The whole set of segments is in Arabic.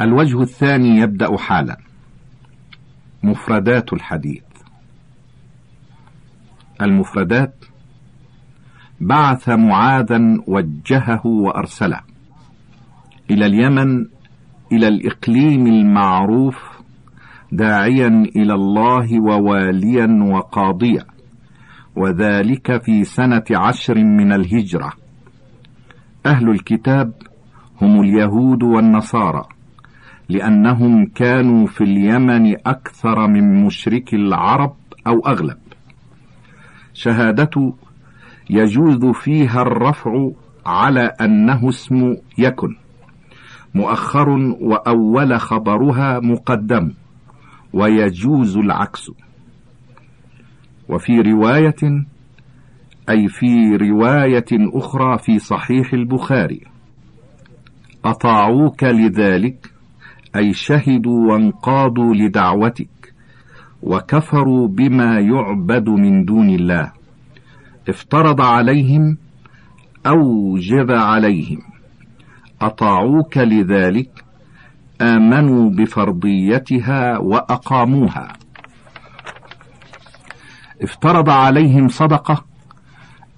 الوجه الثاني يبدأ حالا. مفردات الحديث. المفردات بعث معاذا وجهه وأرسله. إلى اليمن إلى الإقليم المعروف داعيا إلى الله وواليا وقاضيا. وذلك في سنة عشر من الهجرة. أهل الكتاب هم اليهود والنصارى. لأنهم كانوا في اليمن أكثر من مشرك العرب أو أغلب. شهادة يجوز فيها الرفع على أنه اسم يكن مؤخر وأول خبرها مقدم ويجوز العكس. وفي رواية أي في رواية أخرى في صحيح البخاري أطاعوك لذلك أي شهدوا وانقادوا لدعوتك وكفروا بما يعبد من دون الله. افترض عليهم أوجب عليهم. أطاعوك لذلك آمنوا بفرضيتها وأقاموها. افترض عليهم صدقة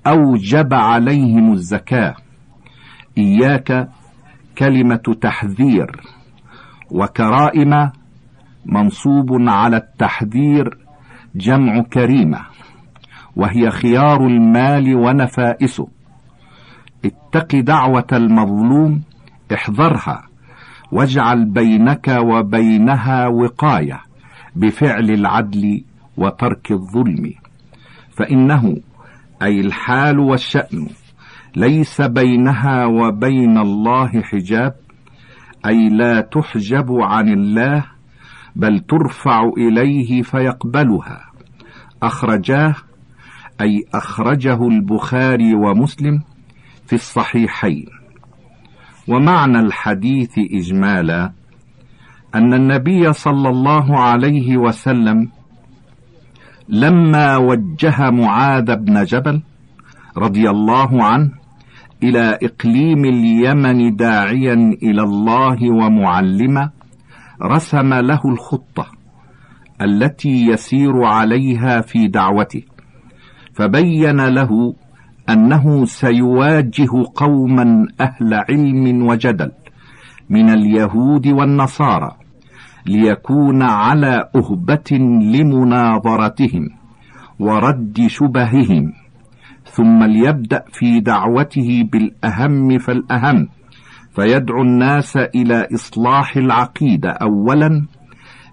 أوجب عليهم الزكاة. إياك كلمة تحذير. وكرائم منصوب على التحذير جمع كريمة وهي خيار المال ونفائسه. اتق دعوة المظلوم احذرها واجعل بينك وبينها وقاية بفعل العدل وترك الظلم. فإنه أي الحال والشأن ليس بينها وبين الله حجاب أي لا تحجب عن الله بل ترفع إليه فيقبلها. أخرجاه أي أخرجه البخاري ومسلم في الصحيحين. ومعنى الحديث إجمالا أن النبي صلى الله عليه وسلم لما وجه معاذ بن جبل رضي الله عنه إلى إقليم اليمن داعيا إلى الله ومعلما رسم له الخطة التي يسير عليها في دعوته فبين له أنه سيواجه قوما أهل علم وجدل من اليهود والنصارى ليكون على أهبة لمناظرتهم ورد شبههم. ثم ليبدأ في دعوته بالأهم فالأهم فيدعو الناس إلى إصلاح العقيدة أولا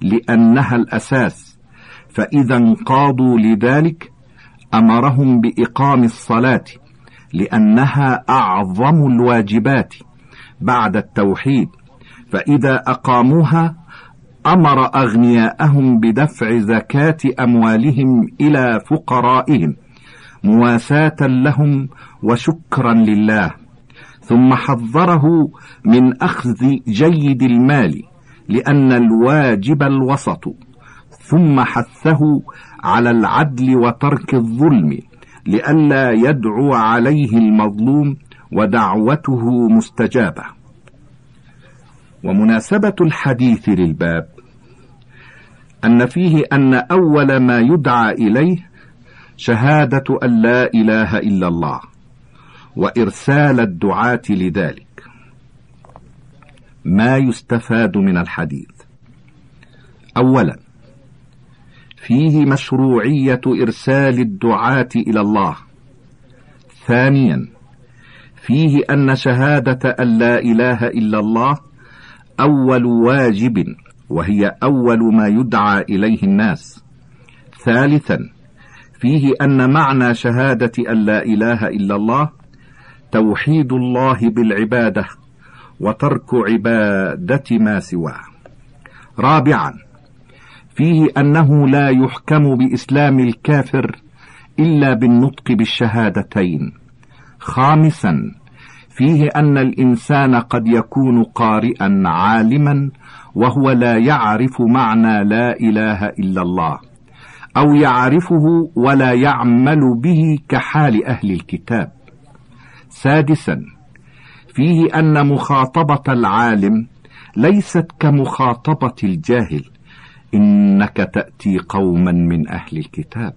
لأنها الأساس فإذا انقادوا لذلك أمرهم بإقام الصلاة لأنها أعظم الواجبات بعد التوحيد فإذا أقاموها أمر أغنياءهم بدفع زكاة أموالهم إلى فقرائهم. مواساة لهم وشكرا لله. ثم حذره من أخذ جيد المال لأن الواجب الوسط. ثم حثه على العدل وترك الظلم لئلا يدعو عليه المظلوم ودعوته مستجابة. ومناسبة الحديث للباب أن فيه أن أول ما يدعى إليه شهادة أن لا إله إلا الله وإرسال الدعاة لذلك. ما يستفاد من الحديث؟ اولا فيه مشروعية إرسال الدعاة إلى الله. ثانيا فيه أن شهادة أن لا إله إلا الله أول واجب وهي أول ما يدعى إليه الناس. ثالثا فيه أن معنى شهادة أن لا إله إلا الله توحيد الله بالعبادة وترك عبادة ما سواه. رابعا فيه أنه لا يحكم بإسلام الكافر إلا بالنطق بالشهادتين. خامسا فيه أن الإنسان قد يكون قارئا عالما وهو لا يعرف معنى لا إله إلا الله. أو يعرفه ولا يعمل به كحال أهل الكتاب. سادسا فيه أن مخاطبة العالم ليست كمخاطبة الجاهل إنك تأتي قوما من أهل الكتاب.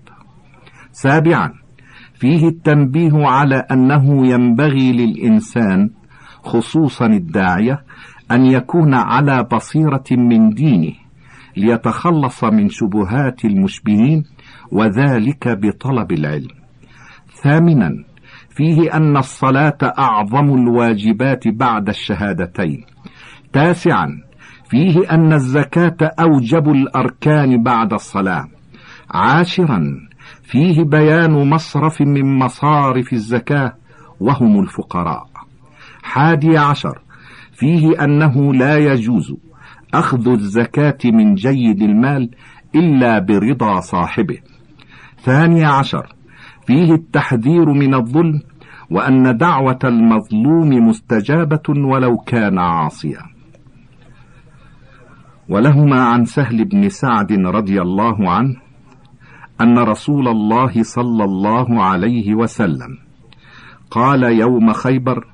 سابعا فيه التنبيه على أنه ينبغي للإنسان خصوصا الداعية أن يكون على بصيرة من دينه. ليتخلص من شبهات المشبهين وذلك بطلب العلم. ثامنا فيه أن الصلاة أعظم الواجبات بعد الشهادتين. تاسعا فيه أن الزكاة أوجب الأركان بعد الصلاة. عاشرا فيه بيان مصرف من مصارف الزكاة وهم الفقراء. حادي عشر فيه أنه لا يجوز أخذ الزكاة من جيد المال إلا برضا صاحبه. ثاني عشر فيه التحذير من الظلم وأن دعوة المظلوم مستجابة ولو كان عاصيا. ولهما عن سهل بن سعد رضي الله عنه أن رسول الله صلى الله عليه وسلم قال يوم خيبر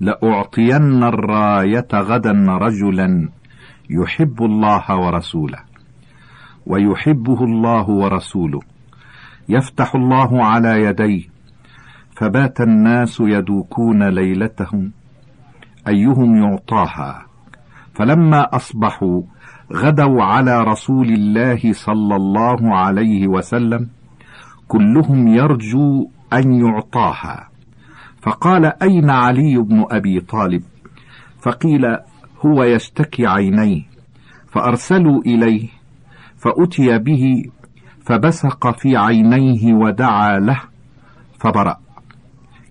لأعطين الراية غدا رجلا يحب الله ورسوله ويحبه الله ورسوله. يفتح الله على يديه فبات الناس يدوكون ليلتهم. أيهم يعطاها؟ فلما أصبحوا غدوا على رسول الله صلى الله عليه وسلم كلهم يرجو أن يعطاها. فقال أين علي بن أبي طالب؟ فقيل هو يشتكي عينيه فأرسلوا إليه فأتي به فبسق في عينيه ودعا له فبرأ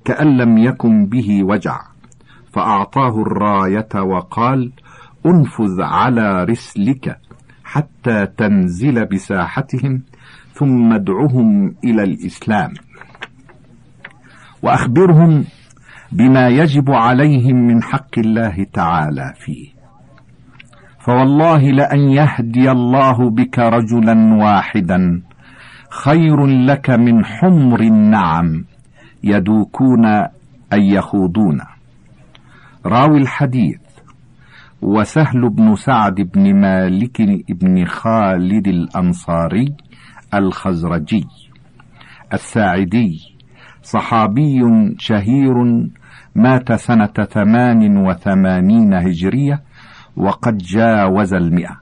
كأن لم يكن به وجع فأعطاه الراية وقال أنفذ على رسلك حتى تنزل بساحتهم ثم ادعهم إلى الإسلام. وأخبرهم بما يجب عليهم من حق الله تعالى فيه. فوالله لأن يهدي الله بك رجلا واحدا خير لك من حمر النعم يدوكون أن يخوضون. راوي الحديث وسهل بن سعد بن مالك بن خالد الأنصاري الخزرجي الساعدي صحابي شهير مات سنة ثمان وثمانين هجرية وقد جاوز المئة.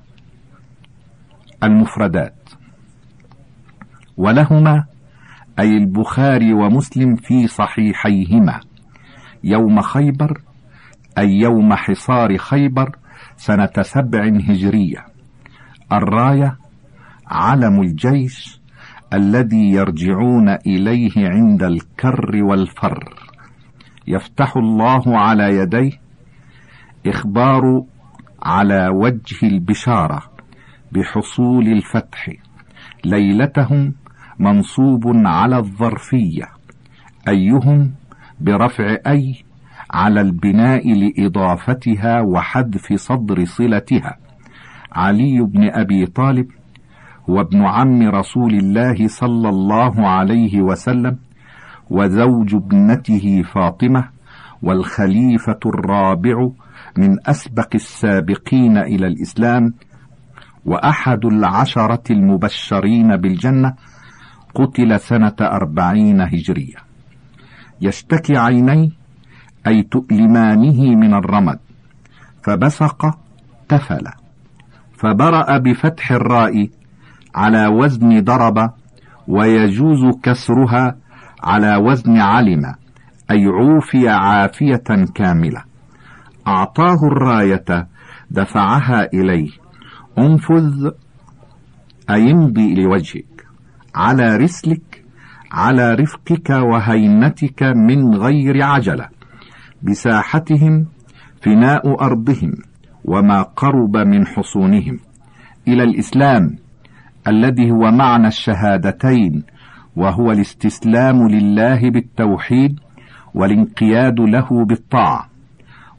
المفردات. ولهما أي البخاري ومسلم في صحيحيهما. يوم خيبر أي يوم حصار خيبر سنة سبع هجرية. الراية علم الجيش الذي يرجعون إليه عند الكر والفر. يفتح الله على يديه إخبار على وجه البشارة بحصول الفتح. ليلتهم منصوب على الظرفية. أيهم برفع أي على البناء لإضافتها وحذف صدر صلتها. علي بن أبي طالب هو ابن عم رسول الله صلى الله عليه وسلم وزوج ابنته فاطمة والخليفة الرابع من أسبق السابقين إلى الإسلام وأحد العشرة المبشرين بالجنة قتل سنة أربعين هجرية. يشتكي عينيه أي تؤلمانه من الرمد فبصق تفل فبرأ بفتح الراء على وزن ضرب ويجوز كسرها على وزن علم أي عوفي عافية كاملة. أعطاه الراية دفعها إليه انفذ أي امضي لوجهك على رسلك على رفقك وهينتك من غير عجلة. بساحتهم فناء أرضهم وما قرب من حصونهم. إلى الإسلام. الذي هو معنى الشهادتين وهو الاستسلام لله بالتوحيد والانقياد له بالطاعة.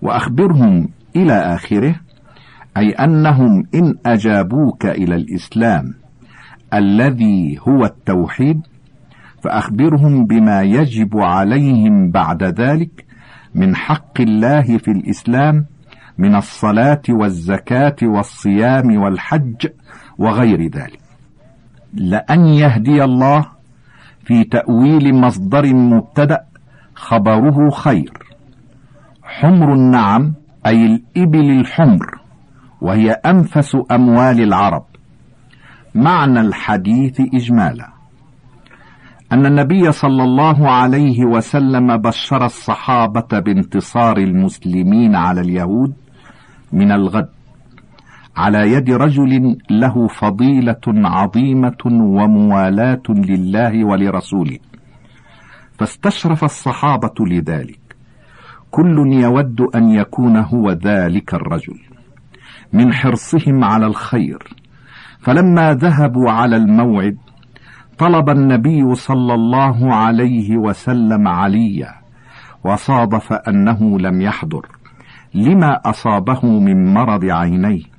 وأخبرهم إلى آخره أي أنهم إن أجابوك إلى الإسلام الذي هو التوحيد فأخبرهم بما يجب عليهم بعد ذلك من حق الله في الإسلام من الصلاة والزكاة والصيام والحج وغير ذلك. لأن يهدي الله في تأويل مصدر مبتدأ خبره خير. حمر النعم أي الإبل الحمر وهي أنفس أموال العرب. معنى الحديث إجمالا. أن النبي صلى الله عليه وسلم بشر الصحابة بانتصار المسلمين على اليهود من الغد. على يد رجل له فضيلة عظيمة وموالاة لله ولرسوله. فاستشرف الصحابة لذلك. كل يود أن يكون هو ذلك الرجل. من حرصهم على الخير. فلما ذهبوا على الموعد طلب النبي صلى الله عليه وسلم عليا وصادف أنه لم يحضر. لما أصابه من مرض عينيه؟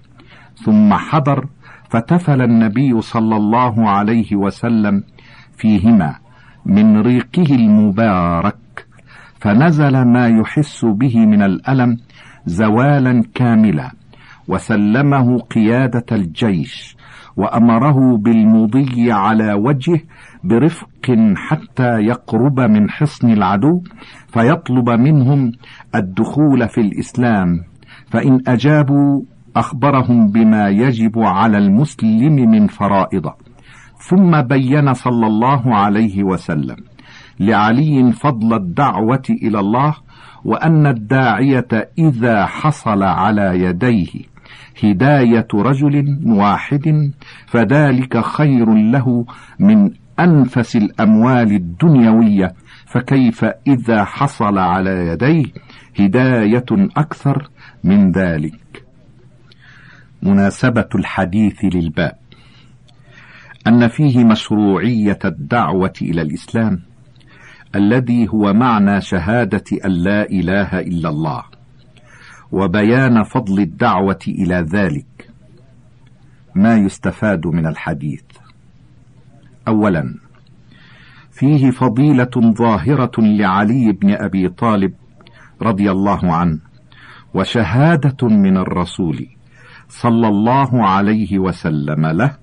ثم حضر فتفل النبي صلى الله عليه وسلم فيهما من ريقه المبارك فنزل ما يحس به من الألم زوالا كاملا وسلمه قيادة الجيش وأمره بالمضي على وجهه برفق حتى يقرب من حصن العدو فيطلب منهم الدخول في الإسلام فإن أجابوا أخبرهم بما يجب على المسلم من فرائضه ثم بين صلى الله عليه وسلم. لعلي فضل الدعوة إلى الله وأن الداعية إذا حصل على يديه هداية رجل واحد فذلك خير له من أنفس الأموال الدنيوية. فكيف إذا حصل على يديه هداية أكثر من ذلك؟ مناسبة الحديث للباب. أن فيه مشروعية الدعوة إلى الإسلام الذي هو معنى شهادة أن لا إله إلا الله وبيان فضل الدعوة إلى ذلك. ما يستفاد من الحديث؟ اولا فيه فضيلة ظاهرة لعلي بن أبي طالب رضي الله عنه وشهادة من الرسول. صلى الله عليه وسلم له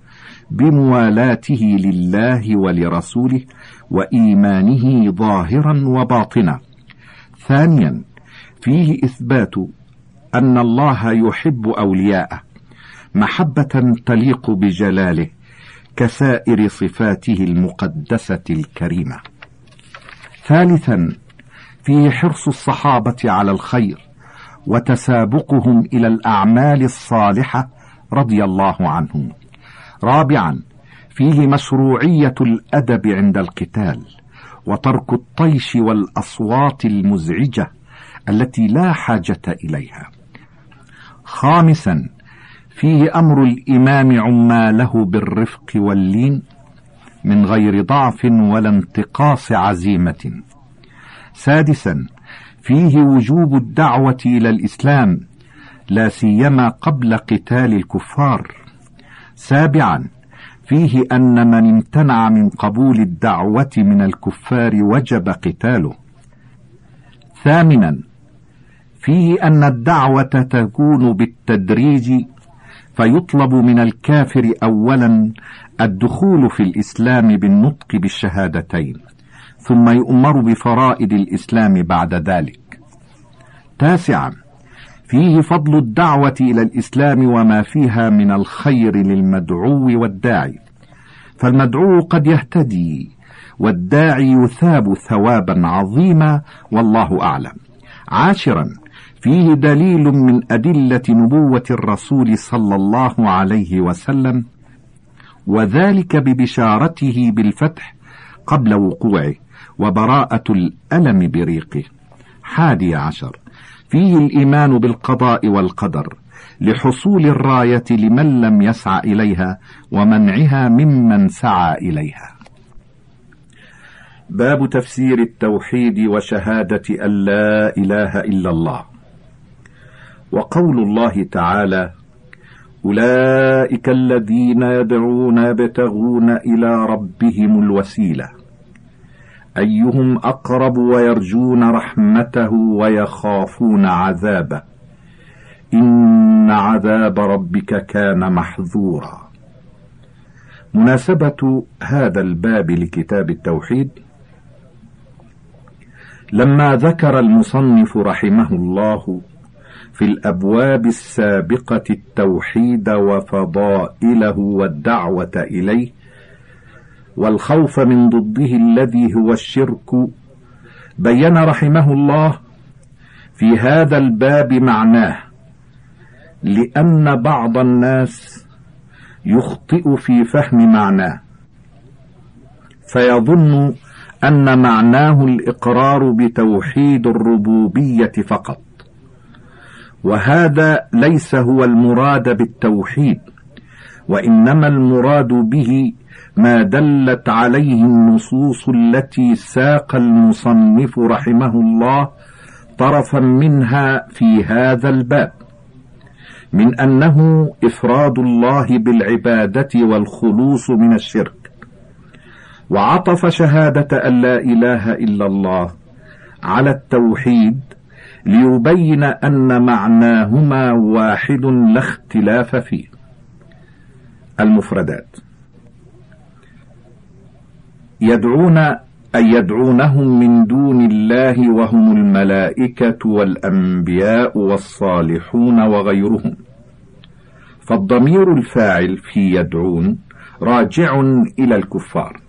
بموالاته لله ولرسوله وإيمانه ظاهرا وباطنا. ثانيا فيه إثبات أن الله يحب أولياءه محبة تليق بجلاله كسائر صفاته المقدسة الكريمة. ثالثا فيه حرص الصحابة على الخير وتسابقهم إلى الأعمال الصالحة رضي الله عنهم. رابعا فيه مشروعية الأدب عند القتال وترك الطيش والأصوات المزعجة التي لا حاجة إليها. خامسا فيه أمر الإمام عماله بالرفق واللين من غير ضعف ولا انتقاص عزيمة. سادسا فيه وجوب الدعوة إلى الإسلام لا سيما قبل قتال الكفار. سابعا فيه أن من امتنع من قبول الدعوة من الكفار وجب قتاله. ثامنا فيه أن الدعوة تكون بالتدريج فيطلب من الكافر اولا الدخول في الإسلام بالنطق بالشهادتين. ثم يؤمر بفرائض الإسلام بعد ذلك. تاسعا فيه فضل الدعوة إلى الإسلام وما فيها من الخير للمدعو والداعي. فالمدعو قد يهتدي والداعي يثاب ثوابا عظيما والله أعلم. عاشرا فيه دليل من أدلة نبوة الرسول صلى الله عليه وسلم وذلك ببشارته بالفتح قبل وقوعه. وبراءة الألم بريقه. حادي عشر. فيه الإيمان بالقضاء والقدر لحصول الراية لمن لم يسعى إليها ومنعها ممن سعى إليها. باب تفسير التوحيد وشهادة أن لا إله إلا الله. وقول الله تعالى أولئك الذين يدعون يبتغون إلى ربهم الوسيلة. أيهم أقرب ويرجون رحمته ويخافون عذابه؟ إن عذاب ربك كان محذورا مناسبة هذا الباب لكتاب التوحيد. لما ذكر المصنف رحمه الله في الأبواب السابقة التوحيد وفضائله والدعوة إليه والخوف من ضده الذي هو الشرك. بين رحمه الله في هذا الباب معناه لأن بعض الناس يخطئ في فهم معناه. فيظن أن معناه الإقرار بتوحيد الربوبية فقط. وهذا ليس هو المراد بالتوحيد وإنما المراد به ما دلت عليه النصوص التي ساق المصنف رحمه الله طرفا منها في هذا الباب من أنه إفراد الله بالعبادة والخلوص من الشرك وعطف شهادة أن لا إله إلا الله على التوحيد ليبين أن معناهما واحد لا اختلاف فيه. المفردات يدعون أي يدعونهم من دون الله وهم الملائكة والأنبياء والصالحون وغيرهم. فالضمير الفاعل في يدعون راجع إلى الكفار.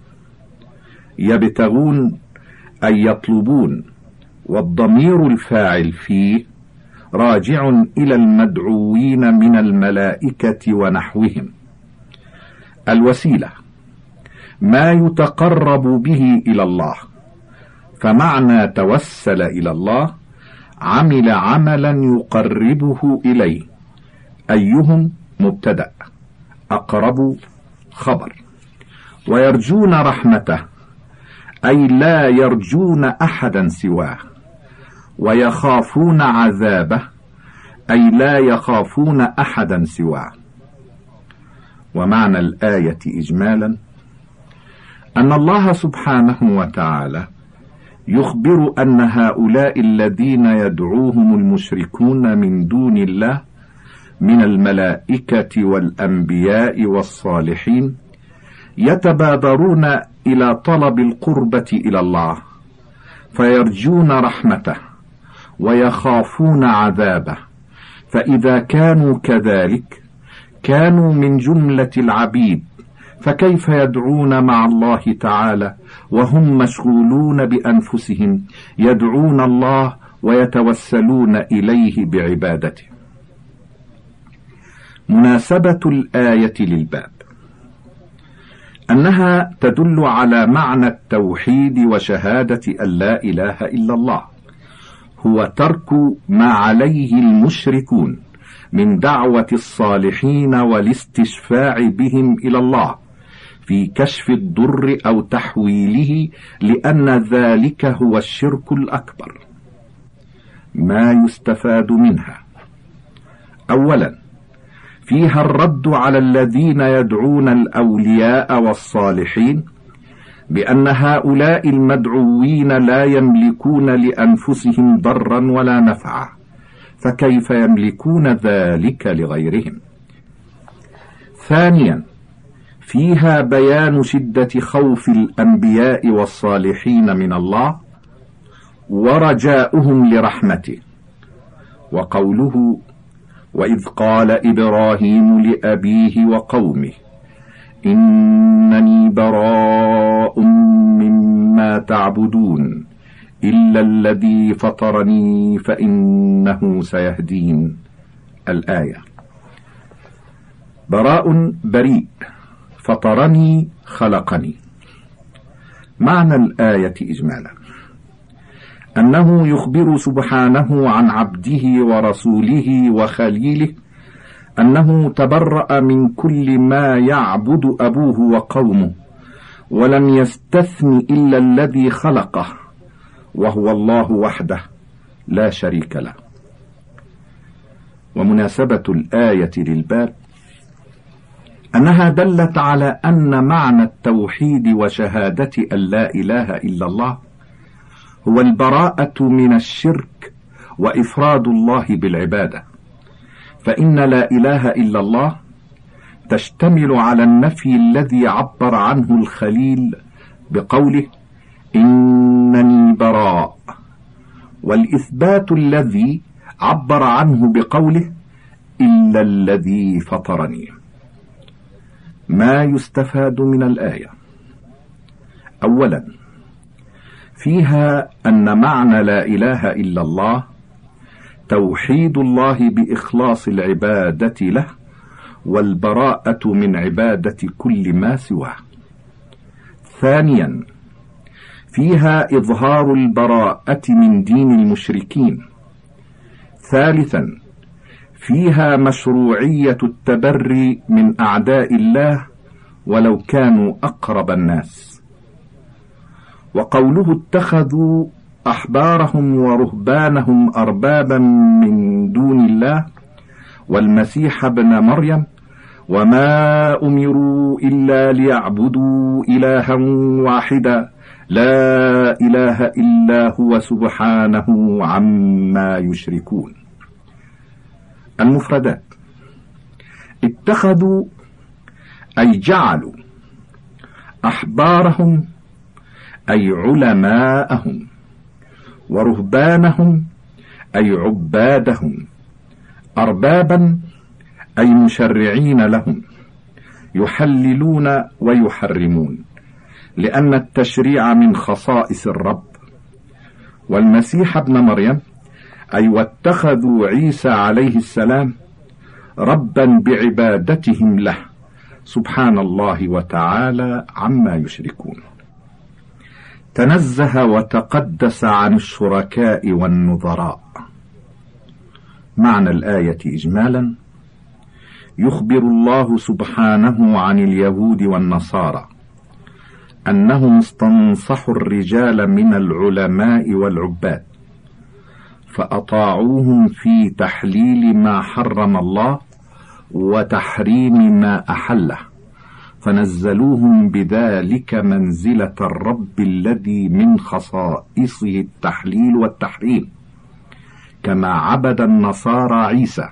يبتغون أي يطلبون والضمير الفاعل فيه راجع إلى المدعوين من الملائكة ونحوهم. الوسيلة ما يتقرب به إلى الله. فمعنى توسل إلى الله عمل عملا يقربه إليه. أيهم مبتدأ؟ أقرب خبر. ويرجون رحمته أي لا يرجون أحدا سواه. ويخافون عذابه أي لا يخافون أحدا سواه. ومعنى الآية إجمالا أن الله سبحانه وتعالى يخبر أن هؤلاء الذين يدعوهم المشركون من دون الله من الملائكة والأنبياء والصالحين يتبادرون إلى طلب القربة إلى الله فيرجون رحمته ويخافون عذابه. فإذا كانوا كذلك كانوا من جملة العبيد فكيف يدعون مع الله تعالى وهم مشغولون بأنفسهم يدعون الله ويتوسلون إليه بعبادته. مناسبة الآية للباب. أنها تدل على معنى التوحيد وشهادة أن لا إله إلا الله. هو ترك ما عليه المشركون من دعوة الصالحين والاستشفاع بهم إلى الله. في كشف الضر أو تحويله لأن ذلك هو الشرك الأكبر. ما يستفاد منها. اولا فيها الرد على الذين يدعون الأولياء والصالحين بأن هؤلاء المدعوين لا يملكون لأنفسهم ضرا ولا نفعا فكيف يملكون ذلك لغيرهم؟ ثانيا فيها بيان شدة خوف الأنبياء والصالحين من الله ورجاؤهم لرحمته. وقوله وإذ قال إبراهيم لأبيه وقومه إنني براء مما تعبدون إلا الذي فطرني فإنه سيهدين. الآية. براء بريء. فطرني خلقني. معنى الآية اجمالا. أنه يخبر سبحانه عن عبده ورسوله وخليله أنه تبرأ من كل ما يعبد أبوه وقومه ولم يستثن إلا الذي خلقه وهو الله وحده لا شريك له. ومناسبة الآية للباب أنها دلت على أن معنى التوحيد وشهادة أن لا إله إلا الله هو البراءة من الشرك وإفراد الله بالعبادة. فإن لا إله إلا الله تشتمل على النفي الذي عبر عنه الخليل بقوله إنني براء والإثبات الذي عبر عنه بقوله إلا الذي فطرني. ما يستفاد من الآية. أولا فيها أن معنى لا إله إلا الله توحيد الله بإخلاص العبادة له والبراءة من عبادة كل ما سواه. ثانيا فيها إظهار البراءة من دين المشركين. ثالثا فيها مشروعية التبري من أعداء الله ولو كانوا أقرب الناس. وقوله اتخذوا أحبارهم ورهبانهم أربابا من دون الله والمسيح ابن مريم وما أمروا إلا ليعبدوا إلها واحدا لا إله إلا هو سبحانه عما يشركون. المفردات. اتخذوا أي جعلوا أحبارهم أي علماءهم ورهبانهم أي عبادهم أربابا أي مشرعين لهم يحللون ويحرمون لأن التشريع من خصائص الرب. والمسيح ابن مريم أي واتخذوا عيسى عليه السلام ربا بعبادتهم له. سبحان الله وتعالى عما يشركون. تنزه وتقدس عن الشركاء والنظراء. معنى الآية إجمالا يخبر الله سبحانه عن اليهود والنصارى أنهم استنصحوا الرجال من العلماء والعباد. فأطاعوهم في تحليل ما حرم الله وتحريم ما أحله. فنزلوهم بذلك منزلة الرب الذي من خصائصه التحليل والتحريم كما عبد النصارى عيسى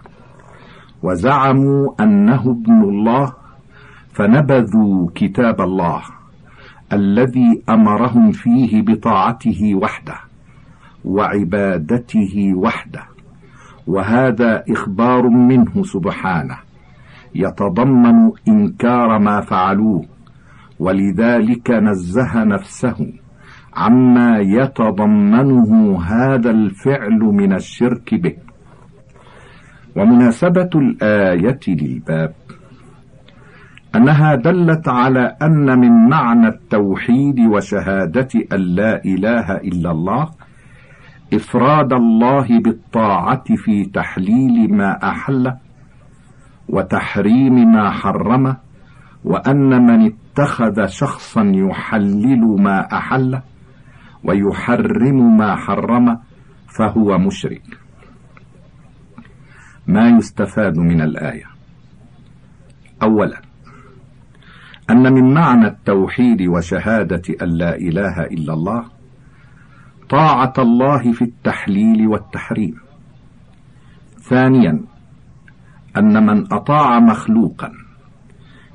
وزعموا أنه ابن الله فنبذوا كتاب الله الذي أمرهم فيه بطاعته وحده. وعبادته وحده. وهذا إخبار منه سبحانه. يتضمن إنكار ما فعلوه. ولذلك نزه نفسه عما يتضمنه هذا الفعل من الشرك به. ومناسبة الآية للباب أنها دلت على أن من معنى التوحيد وشهادة أن لا إله إلا الله إفراد الله بالطاعة في تحليل ما أحله وتحريم ما حرمه وأن من اتخذ شخصا يحلل ما أحله ويحرم ما حرمه فهو مشرك. ما يستفاد من الآية؟ أولا أن من معنى التوحيد وشهادة أن لا إله إلا الله طاعة الله في التحليل والتحريم. ثانيا أن من أطاع مخلوقا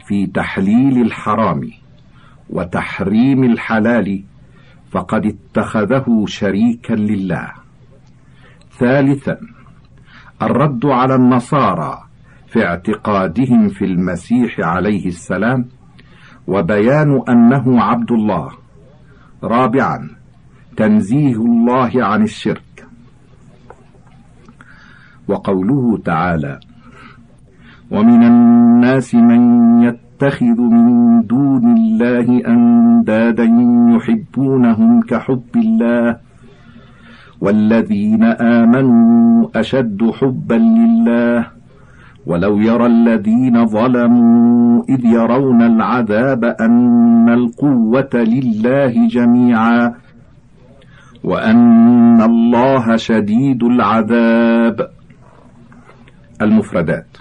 في تحليل الحرام وتحريم الحلال فقد اتخذه شريكا لله. ثالثا الرد على النصارى في اعتقادهم في المسيح عليه السلام وبيان أنه عبد الله. رابعا تنزيه الله عن الشرك. وقوله تعالى ومن الناس من يتخذ من دون الله أندادا يحبونهم كحب الله والذين آمنوا أشد حبا لله ولو يرى الذين ظلموا إذ يرون العذاب أن القوة لله جميعا. وأن الله شديد العذاب. المفردات.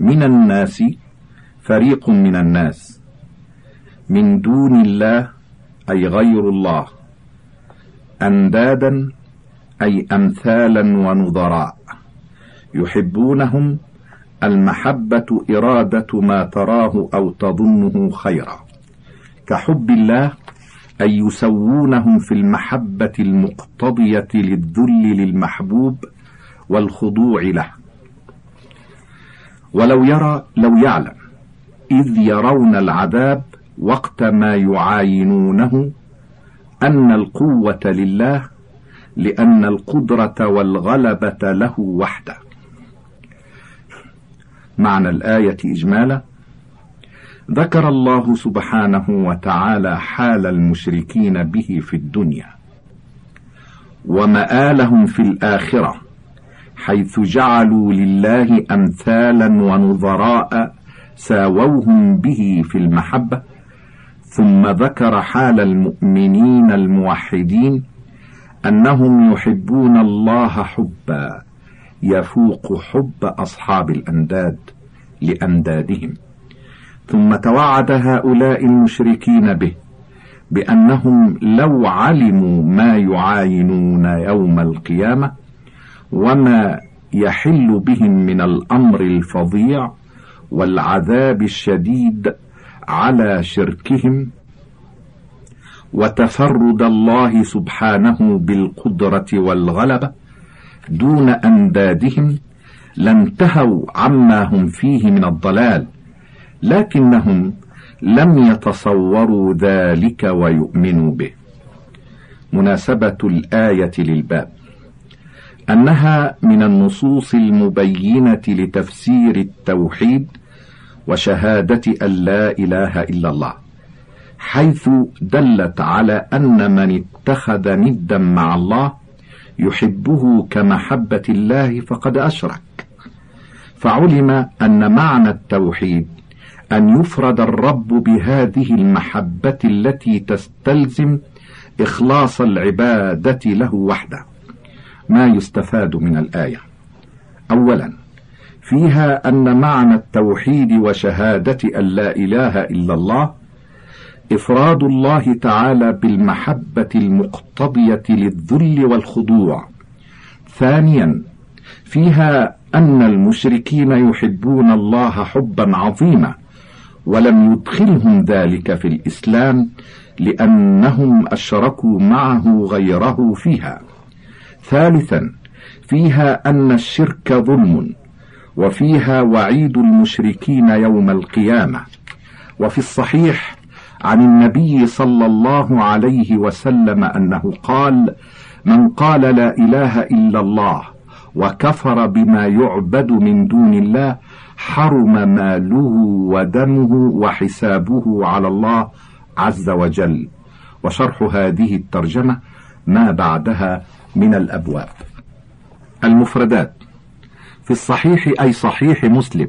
من الناس فريق من الناس. من دون الله أي غير الله. أندادا أي أمثالا ونظراء. يحبونهم المحبة إرادة ما تراه أو تظنه خيرا. كحب الله أن يسوونهم في المحبة المقتضية للذل للمحبوب والخضوع له. ولو يرى لو يعلم إذ يرون العذاب وقت ما يعاينونه أن القوة لله لأن القدرة والغلبة له وحده. معنى الآية إجمالا ذكر الله سبحانه وتعالى حال المشركين به في الدنيا ومآلهم في الآخرة حيث جعلوا لله أمثالا ونظراء ساووهم به في المحبة ثم ذكر حال المؤمنين الموحدين أنهم يحبون الله حبا يفوق حب أصحاب الأنداد لأندادهم ثم توعد هؤلاء المشركين به بأنهم لو علموا ما يعاينون يوم القيامة وما يحل بهم من الأمر الفظيع والعذاب الشديد على شركهم وتفرد الله سبحانه بالقدرة والغلبة دون أندادهم لانتهوا عما هم فيه من الضلال لكنهم لم يتصوروا ذلك ويؤمنوا به. مناسبة الآية للباب. أنها من النصوص المبينة لتفسير التوحيد وشهادة أن لا إله إلا الله حيث دلت على أن من اتخذ ندا مع الله يحبه كمحبة الله فقد أشرك. فعلم أن معنى التوحيد أن يفرد الرب بهذه المحبة التي تستلزم إخلاص العبادة له وحده. ما يستفاد من الآية؟ أولا فيها أن معنى التوحيد وشهادة أن لا إله إلا الله إفراد الله تعالى بالمحبة المقتضية للذل والخضوع. ثانيا فيها أن المشركين يحبون الله حبا عظيما ولم يدخلهم ذلك في الإسلام لأنهم أشركوا معه غيره فيها. ثالثا فيها أن الشرك ظلم وفيها وعيد المشركين يوم القيامة. وفي الصحيح عن النبي صلى الله عليه وسلم أنه قال من قال لا إله إلا الله وكفر بما يعبد من دون الله حرم ماله ودمه وحسابه على الله عز وجل. وشرح هذه الترجمة ما بعدها من الأبواب. المفردات في الصحيح أي صحيح مسلم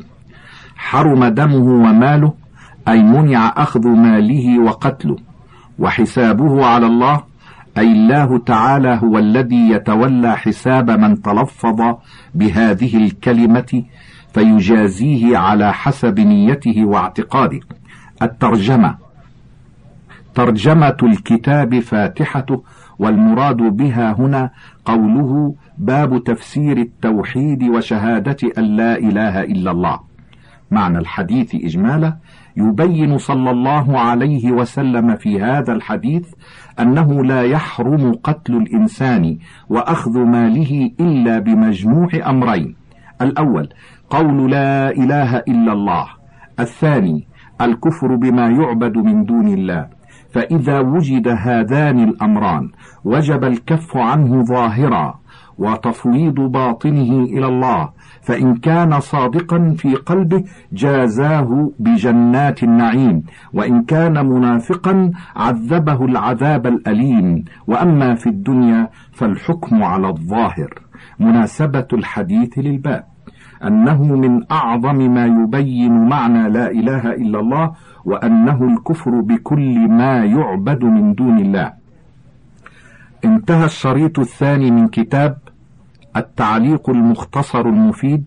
حرم دمه وماله أي منع أخذ ماله وقتله وحسابه على الله أي الله تعالى هو الذي يتولى حساب من تلفظ بهذه الكلمة فيجازيه على حسب نيته واعتقاده. الترجمة. ترجمة الكتاب فاتحته والمراد بها هنا قوله باب تفسير التوحيد وشهادة أن لا إله إلا الله. معنى الحديث إجمالا يبين صلى الله عليه وسلم في هذا الحديث أنه لا يحرم قتل الإنسان وأخذ ماله إلا بمجموع أمرين. الأول قول لا إله إلا الله. الثاني الكفر بما يعبد من دون الله. فإذا وجد هذان الأمران وجب الكف عنه ظاهرا. وتفويض باطنه إلى الله فإن كان صادقا في قلبه جازاه بجنات النعيم وإن كان منافقا عذبه العذاب الأليم. وأما في الدنيا فالحكم على الظاهر. مناسبة الحديث للباب. أنه من أعظم ما يبين معنى لا إله إلا الله وأنه الكفر بكل ما يعبد من دون الله. انتهى الشريط الثاني من كتاب التعليق المختصر المفيد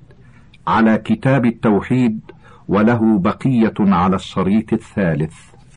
على كتاب التوحيد وله بقية على الشريط الثالث.